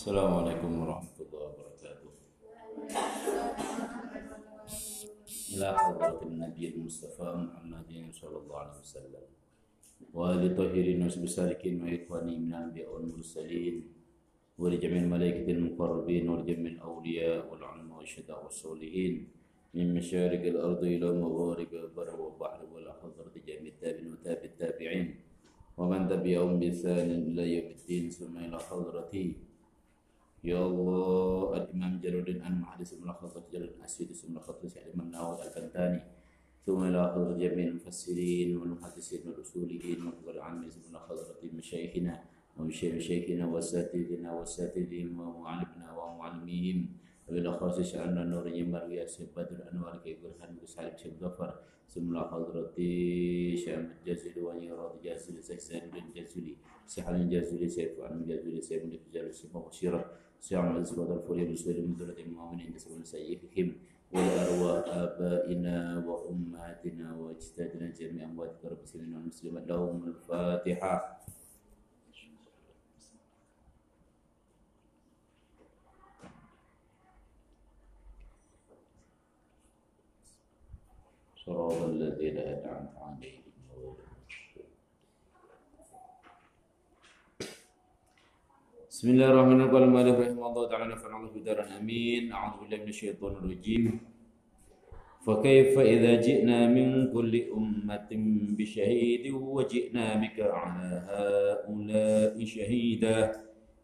السلام عليكم ورحمة الله وبركاته. إلى حضرة النبي المصطفى محمد صلى الله عليه وسلم. وآل طاهرين وسالكين وإخواني من الأنبياء والمرسلين ولجميع الملائكة المقربين ولجميع الأولياء والعلماء والشهداء والصالحين من مشارق الأرض إلى مغارب البر والبحر ولا حضرة جميع التابعين وتابع التابعين. ومن تبعهم بإحسان إلى يوم الدين ثم إلى حضرتي يا الله الإمام جلال الدين المعدي ثم الخطيب جلال الأسيدي ثم الخطيب الإمام ناوي الفنتاني ثم إلى حضرة جميع المفسرين والمحدثين والأصوليين والقضاء العامين ثم إلى حضرة مشايخنا ومشايخ مشايخنا وأساتذتنا وأساتذتهم ومعلمنا ومعلميهم. وإلى خاص شأننا نور يمر يا سيد بدر أنوار كيقول خان بسالب سيد غفر ثم إلى حضرة شام الجزيل ونيراد الجزيل سيد سيد سحر الجزيل سيد فعن الجزيل سيد من الجزيل سيد سعر الأسود الفوري بالسود من ثلث مؤمن ينتسب لسيئهم ولأرواح آبائنا وأمهاتنا وأجدادنا جميعا. رب سيدنا والمسلمات لهم الفاتحة. صراط الذين أنعمت عليهم. بسم الله الرحمن الرحيم. قال المؤلف رحمه الله تعالى نفعنا بدارا امين أعوذ بالله من الشيطان الرجيم. فكيف إذا جئنا من كل أمة بشهيد وجئنا بك على هؤلاء شهيدا؟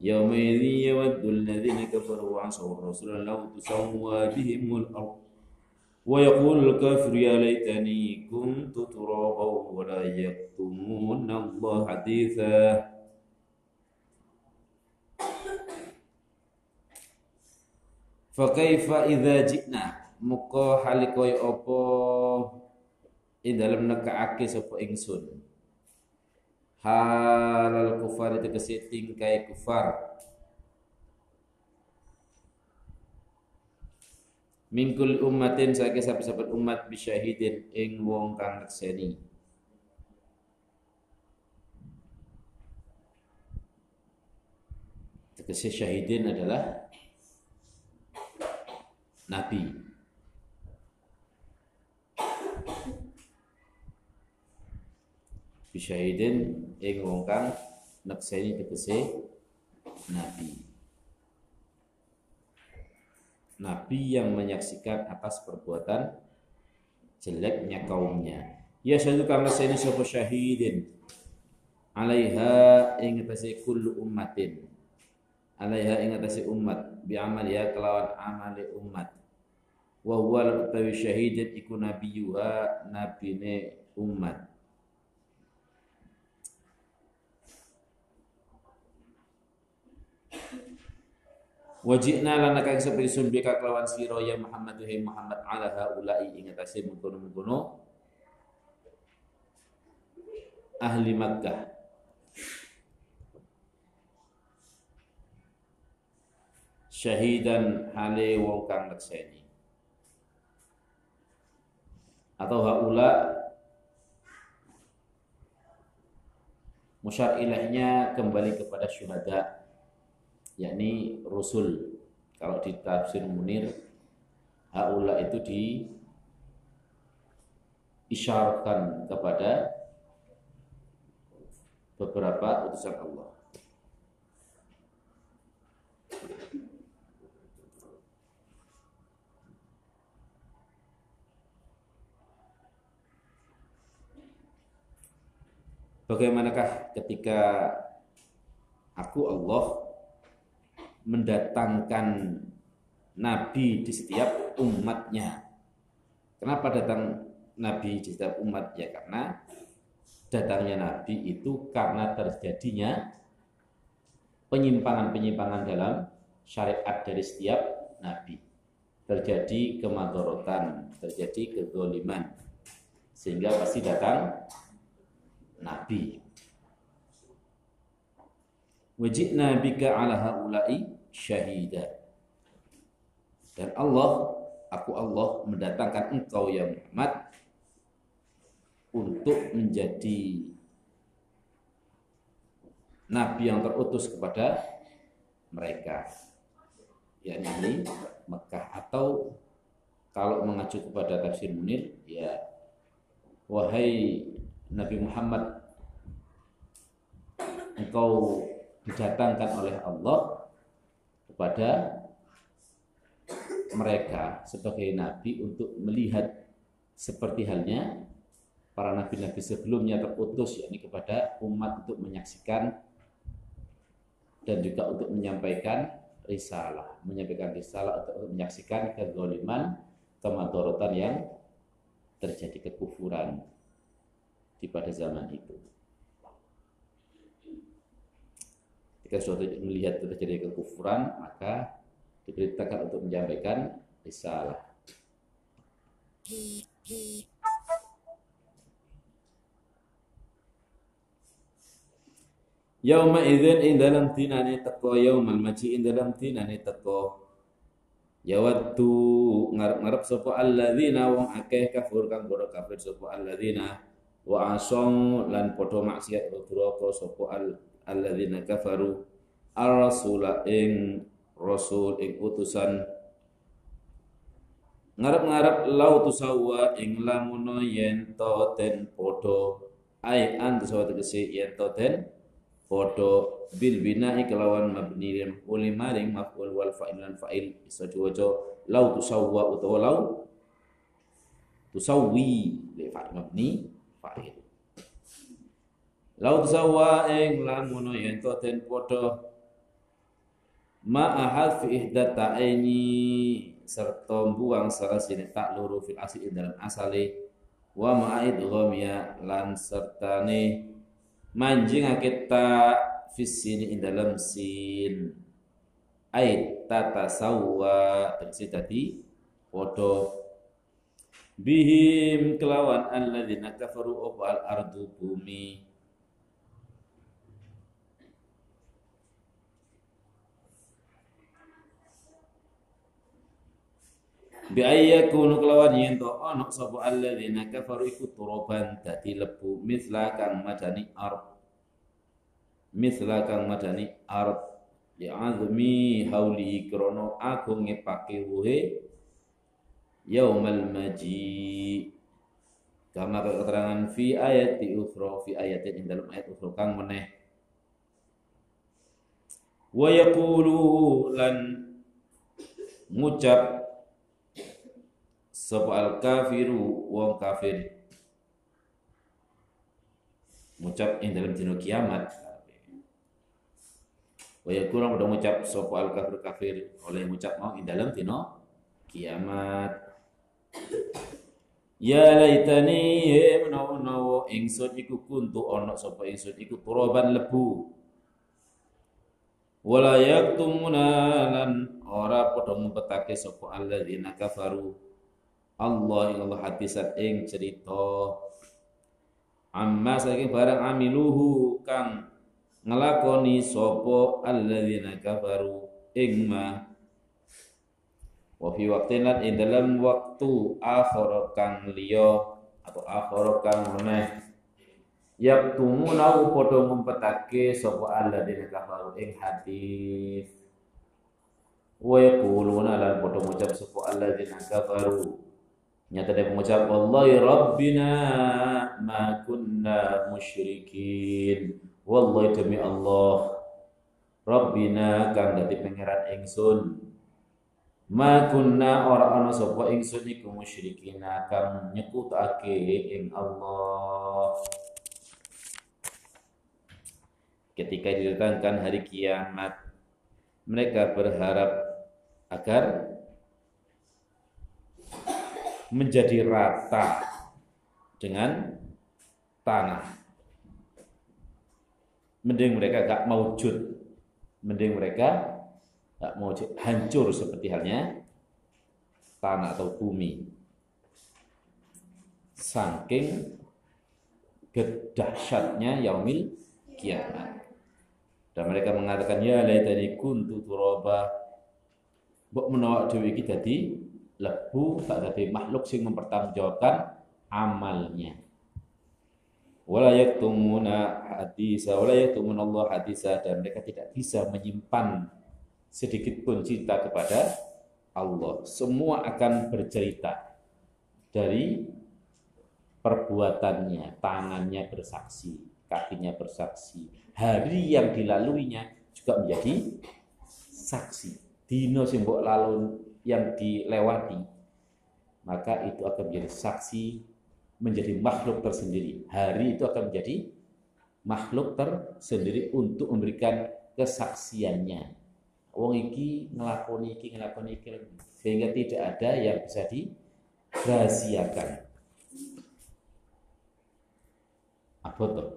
يومئذ يود الذين كفروا وعصوا الرسول لو تسوى بهم الأرض. ويقول الكافر يا ليتني كنت ترابا ولا يكتمون الله حديثا. Fakaifa idza ji'na. Muka halikoy apa ing dalem nekake sapa ingsun. Halal kufar tegese tingkai kufar. Mingkul ummatin saking saben-saben umat bisyahidin ing wong kang nekseni Tegese syahidin adalah nabi. Bisyahidin ing wong kang nekseni tegese nabi. Nabi yang menyaksikan atas perbuatan jeleknya kaumnya. Ya syahadu kang nekseni sapa syahidin alaiha ing atase kullu ummatin alaiha ing atase umat bi ya kelawan amali umat. Wa huwa utawi syahidin iku nabiyuha nabine umat. Wajibna lana kang sumbi kelawan sira ya Muhammad hai Muhammad ala haula'i ing atase mengkono-mengkono. Ahli Makkah syahidan hale wong kang nekseni atau haula musyar ilahnya kembali kepada syuhada yakni rusul. Kalau di tafsir munir haula itu di isyaratkan kepada beberapa utusan Allah Bagaimanakah ketika aku Allah mendatangkan nabi di setiap umatnya. Kenapa datang nabi di setiap umat? Ya karena datangnya nabi itu karena terjadinya penyimpangan-penyimpangan dalam syariat dari setiap nabi. Terjadi kemadorotan, terjadi kezoliman. Sehingga pasti datang nabi. Wajibna bika ala haula'i syahida. Dan Allah, aku Allah mendatangkan engkau ya Muhammad untuk menjadi nabi yang terutus kepada mereka yakni Mekah atau kalau mengacu kepada tafsir Munir ya wahai Nabi Muhammad. Engkau didatangkan oleh Allah kepada mereka sebagai nabi untuk melihat seperti halnya para nabi-nabi sebelumnya terutus yakni kepada umat untuk menyaksikan dan juga untuk menyampaikan risalah, menyampaikan risalah untuk menyaksikan kezaliman, kemadorotan yang terjadi kekufuran di pada zaman itu. Jika suatu melihat terjadi kekufuran, maka diberitakan untuk menyampaikan risalah. Yauma idzin ing dalam tinane teko yaumal maji ing dalam tinane teko Yawaddu ngarep-ngarep sapa alladzina wong akeh kafur kang bodo kafir sapa alladzina wa asong lan padha maksiat duraka sapa al alladzina kafaru. Ar-rasula ing rasul ing utusan. Ngarep-ngarep lau tusawwa ing lamuno yen to ten padha. Ai an tusawwa tegese yen to ten padha. Bil bina'i kelawan mabni lil maf'ul maring maf'ul wal fa'il lan fa'il. Iso diwaca lau tusawwa utawa lau tusawwi. Li fa'il mabni fa'il lau tusawwa ing lamun yen to ten padha ma'ahal fi ihdat ta'ini serta buang salah sini tak luru fil asli dalam asale wa ma'id ghamia lan sertane manjing kita fisini in dalam sin. Ait tata sawa tegese tadi podo bihim kelawan alladzina kafaru opal ardu bumi? Bi ayyakunu kelawan yen to ana sapa alladzina kafaru iku turaban dadi lebu misla kang madani ard. Misla kang madani ard. Ya azmi hauli krono aku ngepake wuhe yaumal maji. Kama keterangan fi ayat di ukhra fi ayatin ing dalam ayat ukhra kang meneh. Wa yaqulu lan ngucap sapa al kafiru wong kafir? Ngucap ing dalam dino kiamat. Wa kurang udah ngucap sopo al kafir? Kafir oleh ngucap mau di dalam tino kiamat. Ya laitani he menawa-menawa ingsun iku kuntu ana sapa ingsun iku turaban lebu. Wala yaktumuna lan ora padha ngumpetake sapa alladzina kafaru. Allah ing Allah hadisat ing cerita amma saking barang amiluhu kang ngelakoni sopo alladzina kafaru ing ma wa fi waqtin lan ing dalam waktu akhir kang liya atau akhir kang meneh. Yaktumuna padha ngumpetake sapa alladzina kafaru ing hadis. Wa yaquluna lan padha ngucap sapa alladzina kafaru. Nyata dia mengucap wallahi rabbina ma kunna musyrikin. Wallahi demi Allah Rabbina kang dadi pangeran ingsun ma kunna ora ana sapa ingsun iku musyrikina kang nyekutake ing Allah. Ketika didatangkan hari kiamat mereka berharap agar menjadi rata dengan tanah. Mending mereka gak maujud. Mending mereka gak mau hancur seperti halnya tanah atau bumi. Saking kedahsyatnya yaumil kiamat. Dan mereka mengatakan ya laitani kuntu turaba. Mbok menawa dhewe iki dadi lebu tak dadi makhluk sing mempertanggungjawabkan amalnya. Wala yaktumuna hadisa wala yaktumuna Allah hadisa dan mereka tidak bisa menyimpan sedikit pun cinta kepada Allah. Semua akan bercerita dari perbuatannya, tangannya bersaksi, kakinya bersaksi, hari yang dilaluinya juga menjadi saksi. Dino simbok lalu yang dilewati, maka itu akan menjadi saksi, menjadi makhluk tersendiri. Hari itu akan menjadi makhluk tersendiri untuk memberikan kesaksiannya. Wong iki ngelakoni iki ngelakoni iki sehingga tidak ada yang bisa dirahasiakan. Apa tuh?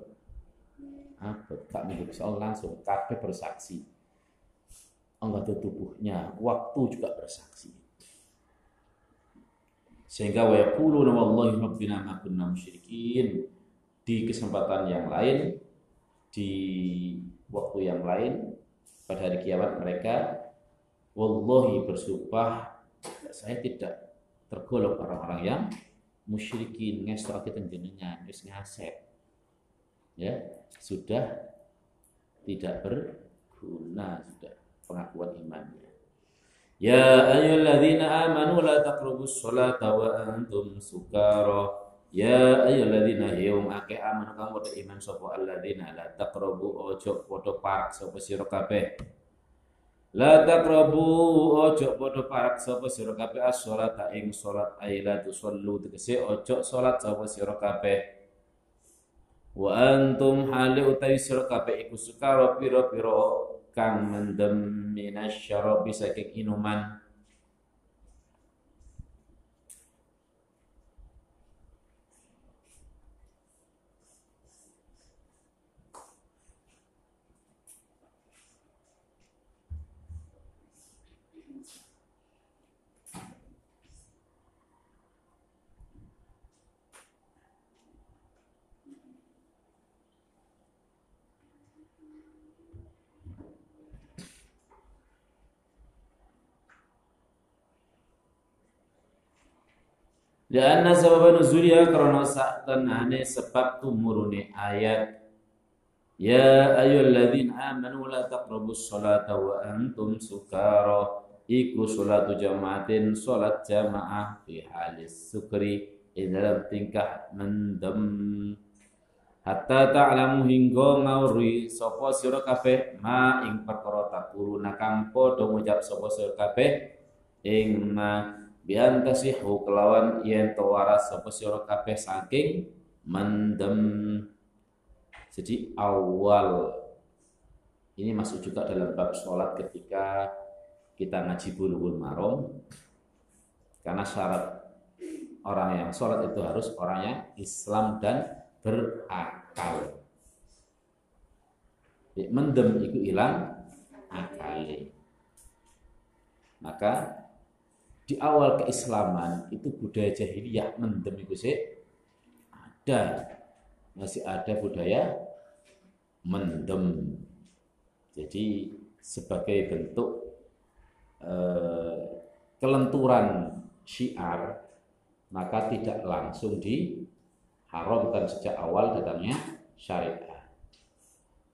Apa? Tak minggu soal langsung kabeh bersaksi. Anggota tubuhnya, waktu juga bersaksi. Sehingga wa yaquluna wallahi rabbina ma kunna musyrikin. Di kesempatan yang lain, di waktu yang lain, pada hari kiamat mereka wallahi bersumpah saya tidak tergolong orang-orang yang musyrikin ngestok kita jenengan wis ngasep. Ya sudah tidak berguna sudah pengakuan imannya ya ayyuhalladzina amanu la taqrabus sholata wa antum sukara ya ayyuhalladzina yawm ake amanu kamu ada iman sapa alladzina la taqrabu ojo padha parak sapa sira kabeh. La taqrabu ojo padha parak sapa sira kabeh as-sholata ing salat aila tusallu tegese ojo salat sapa sira kabeh. Wa antum hale utawi sira kabeh iku sukara pira-pira kang mendem minasyarabi saking inuman Lianna sabab nuzuliha karena sak tenane sebab tumurune ayat. Ya ayyuhalladzina amanu la taqrabus sholata wa antum sukara. Iku sholatu jamaatin sholat jamaah fi halis sukri dalam tingkah mendem hatta ta'lamu hingga ngawri sapa sira kabeh ma ing perkara takuruna kang padha ngucap sapa sira kabeh ing ma bian tasihu kelawan yen to waras sapa sira kabeh saking mendem. Jadi awal. Ini masuk juga dalam bab sholat ketika kita ngaji bulughul marom karena syarat orang yang sholat itu harus orang yang Islam dan berakal mendem itu hilang akal maka di awal keislaman itu budaya jahiliyah mendem itu sih ada. Masih ada budaya mendem. Jadi sebagai bentuk eh, kelenturan syiar maka tidak langsung diharamkan sejak awal datangnya syariat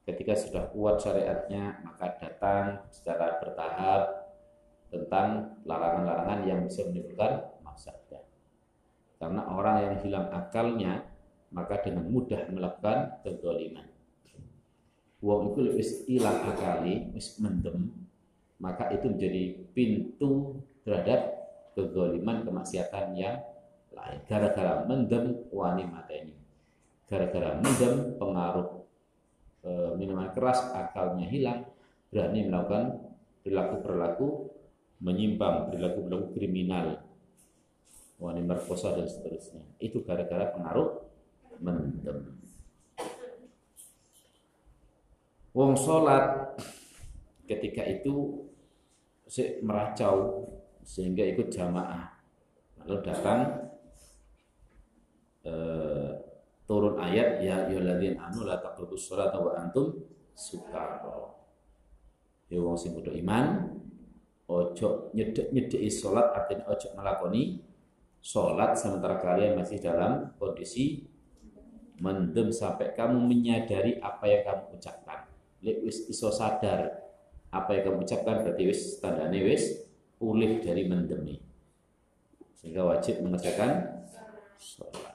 ketika sudah kuat syariatnya maka datang secara bertahap tentang larangan-larangan yang bisa menimbulkan mafsadah. Karena orang yang hilang akalnya maka dengan mudah melakukan kezaliman. Wong itu lebih hilang akali, wis mendem, maka itu menjadi pintu terhadap kezaliman kemaksiatan yang lain. Gara-gara mendem wani mata ini. Gara-gara mendem pengaruh e, minuman keras akalnya hilang, berani melakukan perilaku-perilaku menyimpang perilaku-perilaku kriminal wanita merkosa dan seterusnya itu gara-gara pengaruh mendem wong sholat ketika itu meracau sehingga ikut jamaah lalu datang eh, turun ayat ya yuladin anu la taqrabus sholat wa antum sukara. Ya wong sing iman ojo nyedek nyedeki sholat artinya ojo melakoni sholat sementara kalian masih dalam kondisi mendem sampai kamu menyadari apa yang kamu ucapkan. Lewis iso sadar apa yang kamu ucapkan berarti wis tandane wis pulih dari mendemi. Sehingga wajib mengerjakan sholat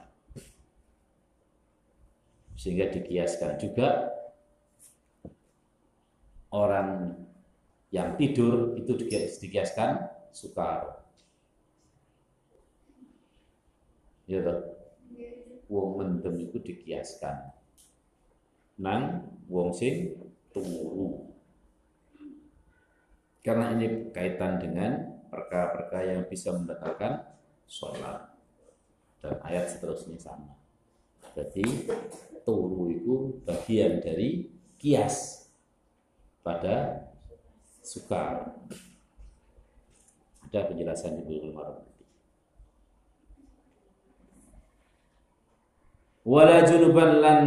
sehingga dikiaskan juga orang yang tidur itu dikiaskan sukar ya toh wong mendem itu dikiaskan nang wong sing turu karena ini kaitan dengan perkara-perkara yang bisa membatalkan sholat. Dan ayat seterusnya sama. Jadi turu itu bagian dari kias pada sukar. Ada penjelasan di Bulughul Maram. Wala junuban lan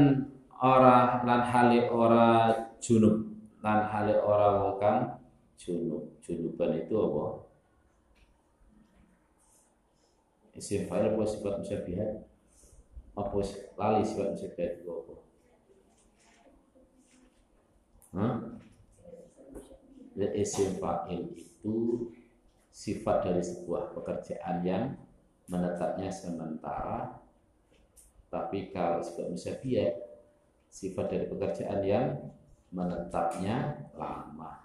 ora lan hale ora junub lan hale ora wong junub junuban itu apa isim fa'il apa sifat musyabihat apa lali sifat musyabihat itu apa? Ya, isim fa'il itu sifat dari sebuah pekerjaan yang menetapnya sementara tapi kalau sifat musyabihat sifat dari pekerjaan yang menetapnya lama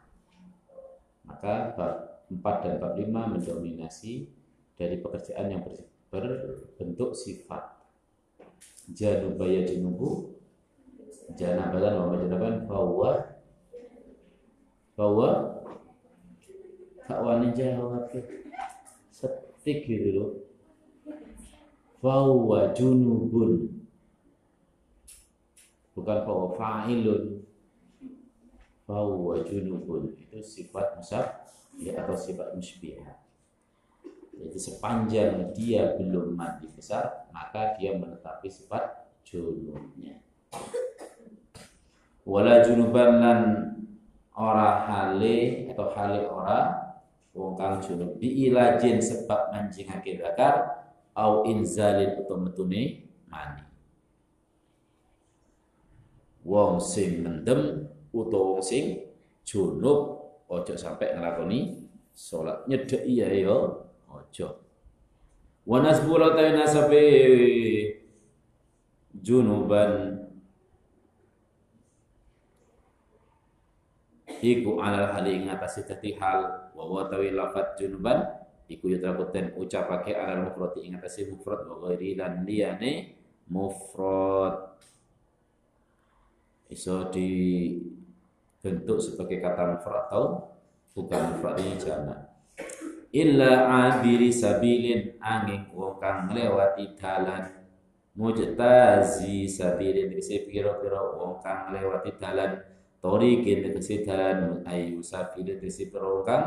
maka bab 4 dan bab 5 mendominasi dari pekerjaan yang berbentuk sifat. Janubaya junubu janabatan wa majanaban bahwa bahwa tak wani jawab setik gitu loh. Bahwa junubun. Bukan bahwa fa'ilun. Bahwa junubun. Itu sifat musab ya, atau sifat musbihah. Jadi sepanjang dia belum mati besar, maka dia menetapi sifat junubnya. Wala junuban lan ora hale atau hale ora wong kang junub ilajin sebab manjingake zakar au inzalin utawa metune mani. Wong sing mendem utawa wong sing junub ojo sampai ngelakoni sholat nyedek iya yo ojo. Wa nasbula ta nasabe junuban. Iku alal hali ing atase dadi hal. Wa wa tawi lafat junuban. Iku yutrabuten ucapake alal mufrad ing atase mufrad. Wa ghairi lan liyane mufrad. Iso di bentuk sebagai kata mufrad atau bukan mufrad ini jama illa abiri sabilin angin wong kang nglewati dalan. Mujtazi sabilin tegese pira-pira wong kang nglewati dalan. Torikin tegese dalan. Ayu sabilin tegese pira kang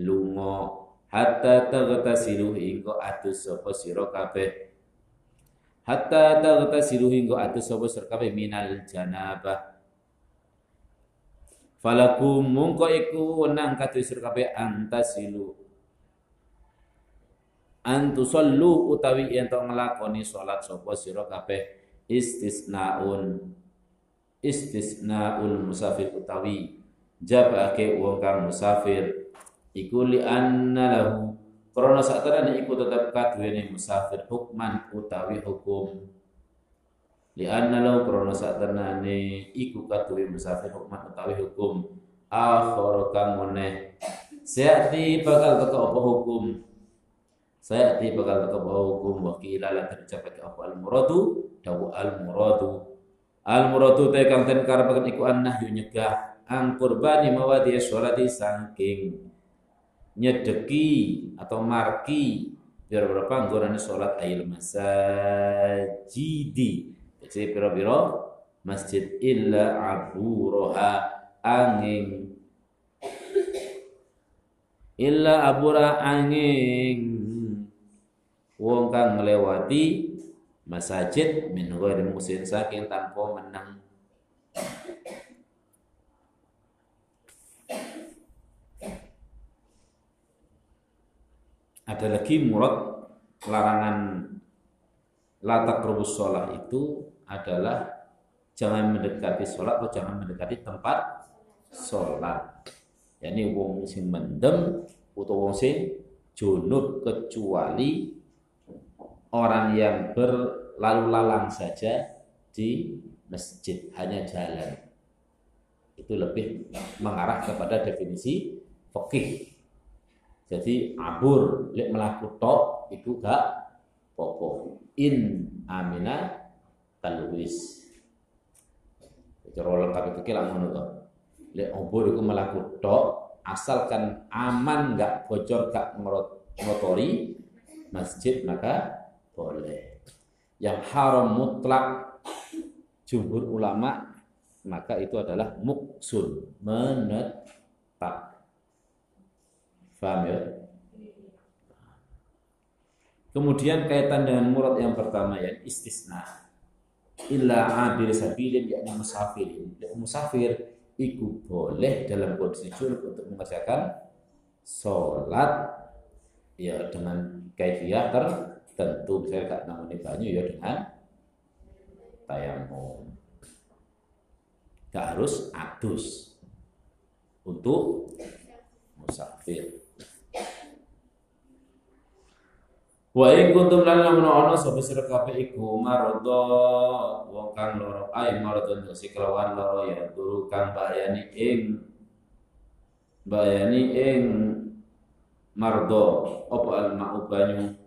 lunga. Hatta tagtasilu hingga atus sapa sira kabeh. Hatta tagtasilu hingga atus sapa sira kabeh minal janabah. Falakum mungko iku wenang kadhe sira kabeh antasilu. Antusallu utawi yen to nglakoni salat sapa kabeh istisnaun. Istisnaul musafir utawi jabake wong kang musafir. Iku li anna lahu. Krana sakterane iku tetep kaduwene musafir hukman utawi hukum. Li anna law krana satenane iku katuwe musafir hukman utawi hukum. Akhir kang meneh. Sayati bakal teko apa hukum Sayati bakal teko apa hukum wakila lan tercapai apa al muradu dawu al muradu al muradu te kang den karepaken iku annah nyegah ang kurbani mawadi sholati saking nyedeki atau marki biar berapa anggoran sholat ayil masajidi. Si pira-pira masjid illa aburoha angin. Illa abura angin wong kang melewati masjid min ghairi musin saking tanpa menang ada lagi murad larangan latak rubus sholat itu adalah jangan mendekati sholat atau jangan mendekati tempat sholat. yakni wong sing mendem utawa wong sing junub kecuali orang yang berlalu lalang saja di masjid hanya jalan. Itu lebih mengarah kepada definisi fikih jadi abur lek melaku tok itu gak popo in amina talwis cara lengkap itu kira ngono to. Lek abur itu melaku tok asalkan aman gak bocor gak ngotori masjid maka boleh. Yang haram mutlak jumhur ulama maka itu adalah muksun menetap. Paham ya? Kemudian kaitan dengan murad yang pertama ya istisna. Illa abir sabilin yakni musafirin musafir itu boleh dalam kondisi junub untuk mengerjakan sholat ya dengan kaifiah tertentu misalnya gak namanya banyu ya dengan tayamum gak harus adus untuk musafir. Wa in kuntum lan lamun ana sapa sira kabeh iku maradha wong kang loro ay maradha si kelawan loro ya turu kang bayani ing bayani ing mardo apa al ma'u banyu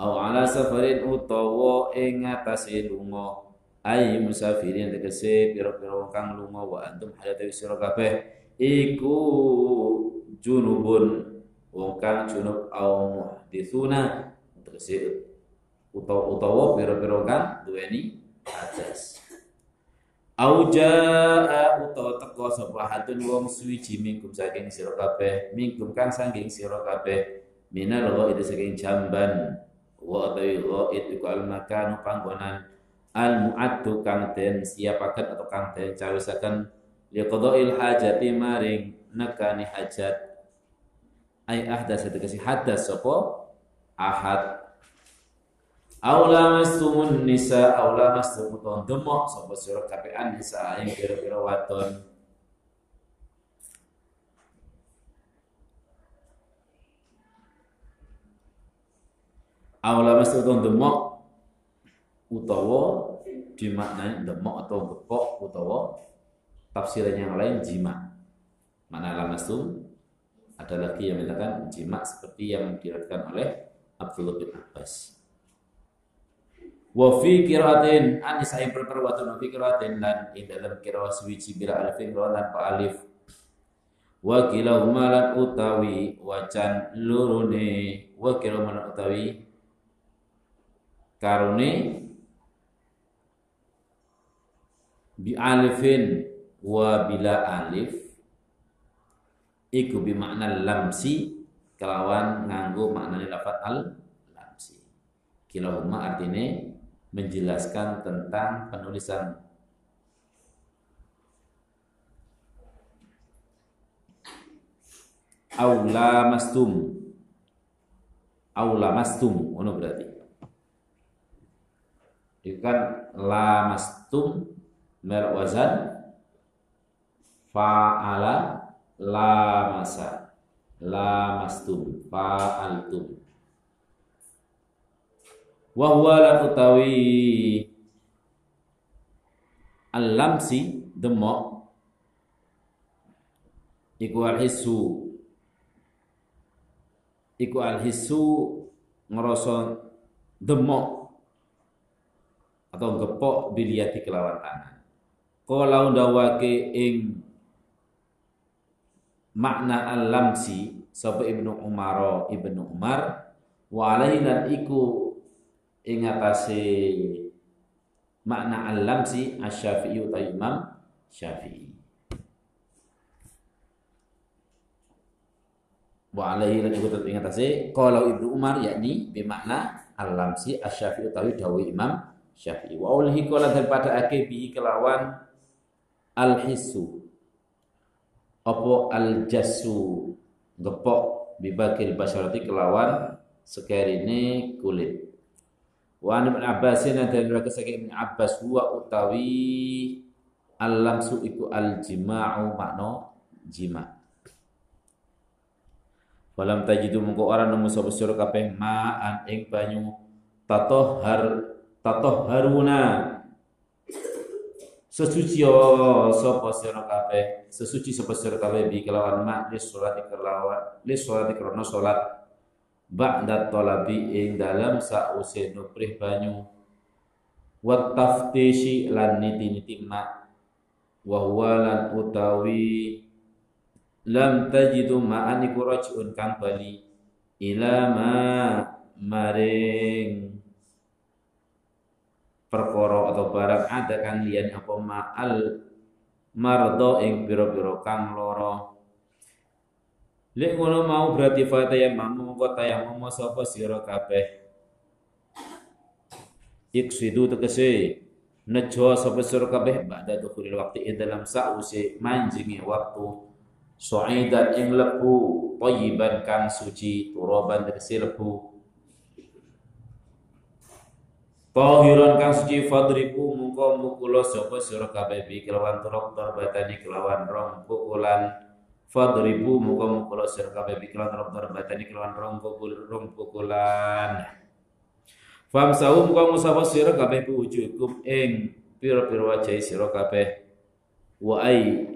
au ala safarin utawa ing atase lunga. Ay musafirin tegese pira-pira kang lunga wa antum hadate sira kabeh. Iku junubun wong kang junub au muhditsuna. Tegese utawa utawa pira-pira kang duweni hadas au jaa utawa teko sapa hatun wong suwiji mingkum saking sira kabeh mingkum kang saking sira kabeh. Minal ghaid saking jamban wa ghaid iku al makan panggonan al muaddu kang den siapaken atau kang den cawisaken liqada'il hajati maring nekani hajat. Ay ahdas tegese hadas sapa? Ahad. Aula mastumun nisa aula mastumutun demok sapa sira kapean nisa ing kira-kira wadon Aula mastumutun demok utawa dimaknai demok atau gepok utawa tafsiran yang lain jima. Mana lamasum ada lagi yang mengatakan jima seperti yang diriwayatkan oleh Abdullah bin Abbas. Wa fi qiraatin an sa'im perperwatun fi qiraatin lan dalam qiraat suwiji bila alifin wa lan alif. Wa kilahuma lan utawi wacan lurune wa kilahuma utawi karune bi alifin wa bila alif. Iku bi makna lamsi kelawan nganggo maknane lafat al lamsi. Kilahuma artinya menjelaskan tentang penulisan. Aula mastum. Aula mastum ono berarti itu kan la mastum mer wazan fa'ala lamasa. Lamastum fa'altum. Wa huwa la utawi al-lamsi iku al-hissu. Iku al-hissu ngerasa demok atau gepok biliati kelawan tangan. Kala undawake ing makna al-lamsi sapa Ibnu Umar Ibnu Umar wa alaihi iku ing atase makna al-lamsi asy-Syafi'i utawa Imam Syafi'i. Wa alaihi lan iku ing atase qala Ibnu Umar yakni bermakna al-lamsi asy-Syafi'i utawi Imam Syafi'i. Wa ulhi qala daripada ake bi kelawan al-hissu. Apa al-jassu? Gepok bibakil basyarati kelawan sekarine kulit. Wa an ibn abbasin dan dari saking ibn abbas huwa utawi al-lamsu iku al-jima'u makna jima. Falam tajidu mungko ora nemu sapa sira kabeh ma'an ing banyu. Tatohar tatoharuna. Sesuci sapa sira kabeh? Sesuci sapa sira kabeh bi kelawan ma li salat kelawan li salat krana salat ba'da talabi ing dalam sause nuprih banyu. Wa taftishi lan niti-niti ma wa huwa lan utawi lam tajidu ma'an iku kang bali ila ma maring perkara atau barang ada kang liyan apa ma'al mardo ing biro-biro kang loro Lek ngono mau berarti fata yang mamu mau sapa sira kabeh. Iksidu tegese nejo sapa sira kabeh ba'da dukhulil waqti dalam sa'usi manjingi waktu. Su'idan ing lebu Tayyiban kang suci Turaban tegesi lebu Tahiran kang suci fadriku mungko mukula sapa sira kabeh bi kelawan turok darbatani kelawan rong pukulan fadribu mungko mukula sira kabeh bi kelawan turok darbatani kelawan rong pukul rong pukulan Famsahu mungko musapa sira kabeh bi wujukum ing pira-pira wajah sira kabeh. Wa ai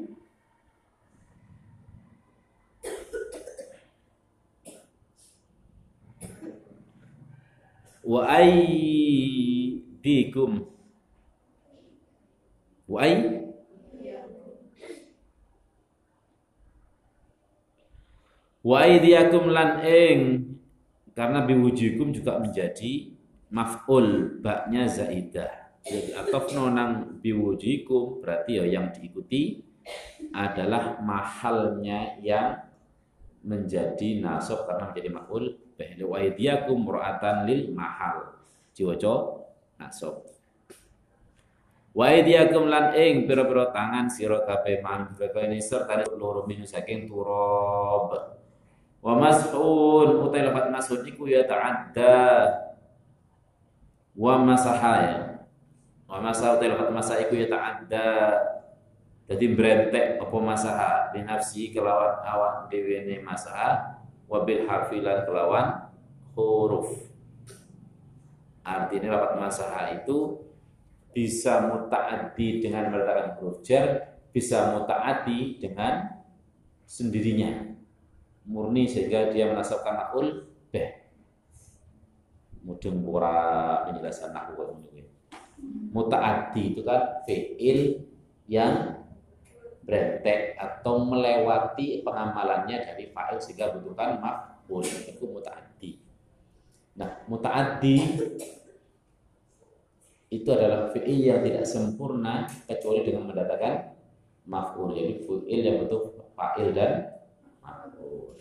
wa ay wa aydiyakum lan ing karena biwujukum juga menjadi maf'ul baknya zaidah. Jadi atau nonang biwujikum berarti ya yang diikuti adalah mahalnya yang menjadi nasab karena menjadi maf'ul. Bih wa aydiyakum mura'atan lil mahal. Diwaca nasab wa aydiyakum lan ing pira-pira tangan sira kabeh man ini serta loro minu saking turab. Wa mas'un utai lafat mas'un iku ya ta'adda. Wa masahaya wa masa utai lafat masa iku ya ta'adda. Jadi berentek apa masaha? Binafsi kelawan awak dhewe ne masaha. Wabil harfilan kelawan huruf. Artinya rapat masalah itu bisa mutaati dengan meletakkan huruf jar, bisa mutaati dengan sendirinya. Murni sehingga dia menasabkan akul beh. Mudeng pura penjelasan nahwu. Mutaati itu kan fi'il yang berentek atau melewati pengamalannya dari fa'il sehingga butuhkan maf'ul itu mutaaddi. Nah, mutaaddi itu adalah fi'il yang tidak sempurna kecuali dengan mendatangkan maf'ul. Jadi fi'il yang butuh fa'il dan maf'ul.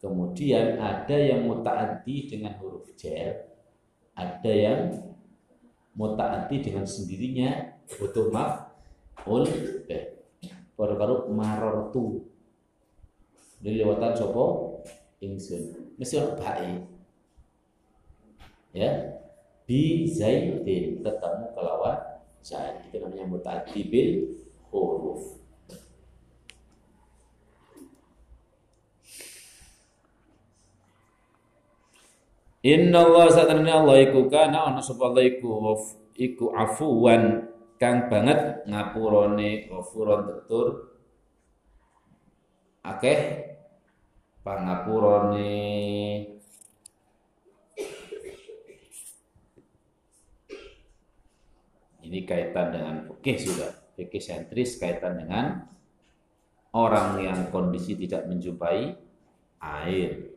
Kemudian ada yang mutaaddi dengan huruf jar, ada yang mutaaddi dengan sendirinya butuh maf'ul. Karo-karo marortu lewatan sopo ingsun. Mesti ono bae ya. Bi zaidin ketemu kelawan zaid. Itu namanya mutadi bil huruf. Inna Allah satana Allah iku kana ana sapa Allah iku iku afuwan. Kang banget ngapurane ghafuron tetur. Akeh pangapurane ini kaitan dengan fikih sudah. Fikih sentris kaitan dengan orang yang kondisi tidak menjumpai air.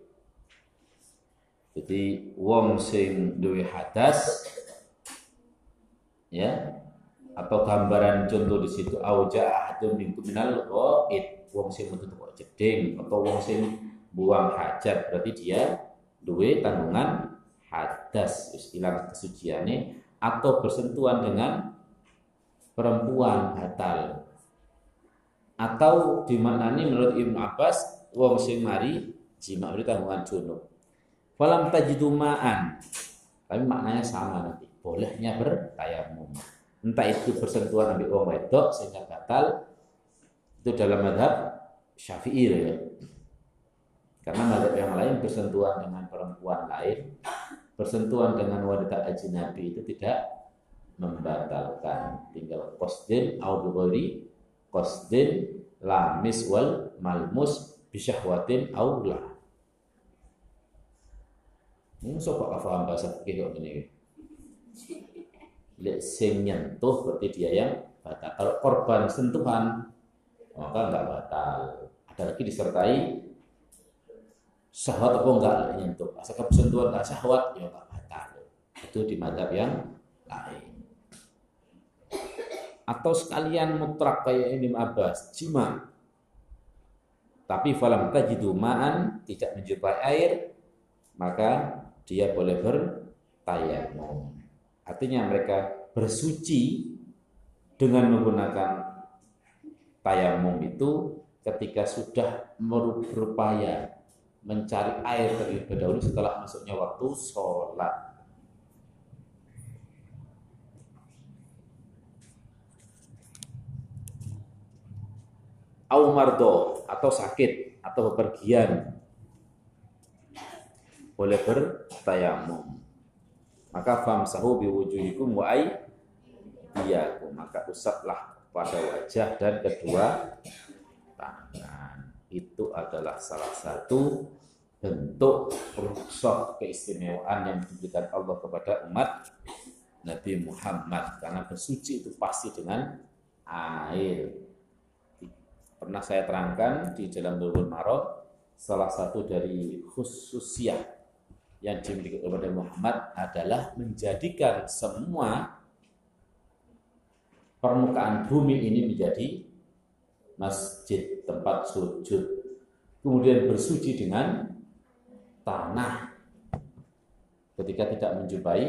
Jadi wong sing duwe hadas ya atau gambaran contoh di situ auja ahadun minkum minal ghaid wong sing metu kok jeding atau wong sing buang hajat berarti dia duwe tanggungan hadas. Wis ilang kesuciane atau bersentuhan dengan perempuan batal. Atau dimaknani menurut Ibnu Abbas wong sing mari jima itu tanggungan junub. Falam tajidu ma'an. Tapi maknanya sama nanti. Bolehnya bertayamum. Entah itu bersentuhan ambil wong wedok sehingga batal. Itu dalam madhab Syafi'i ya. Karena mazhab yang lain bersentuhan dengan perempuan lain, bersentuhan dengan wanita ajnabi itu tidak membatalkan. Tinggal qasdin au bi qasdin lamis wal malmus bisyahwatin au la. Ini sok paham bahasa fikih ini. Lek sing nyentuh berarti dia yang batal. Kalau korban sentuhan maka enggak batal. Ada lagi disertai syahwat apa enggak nyentuh. Asal sentuhan enggak syahwat ya enggak batal. Itu di madhab yang lain. Atau sekalian mutrak kayak ini Abbas, jima. Tapi falam tajidu ma'an, tidak menjumpai air, maka dia boleh bertayamum. Artinya mereka bersuci dengan menggunakan tayamum itu ketika sudah berupaya mencari air terlebih dahulu setelah masuknya waktu sholat. Aumardo atau sakit atau bepergian boleh bertayamum. Maka famsahu biwujuhikum wa ayyakum. Maka usaplah pada wajah dan kedua. Itu adalah salah satu bentuk rukhsah keistimewaan yang diberikan Allah kepada umat Nabi Muhammad karena bersuci itu pasti dengan air. Pernah saya terangkan di dalam Bulughul Maram salah satu dari khususiyah yang dimiliki oleh Muhammad adalah menjadikan semua permukaan bumi ini menjadi masjid tempat sujud. Kemudian bersuci dengan tanah. Ketika tidak menjumpai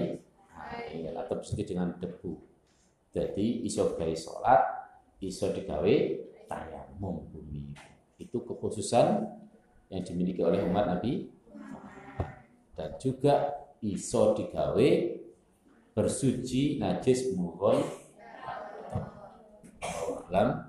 air atau bersuci dengan debu. Jadi iso gawe sholat iso digawe tayamum. Bumi itu kekhususan yang dimiliki oleh umat Nabi. Dan juga iso digawe bersuci najis mughal alam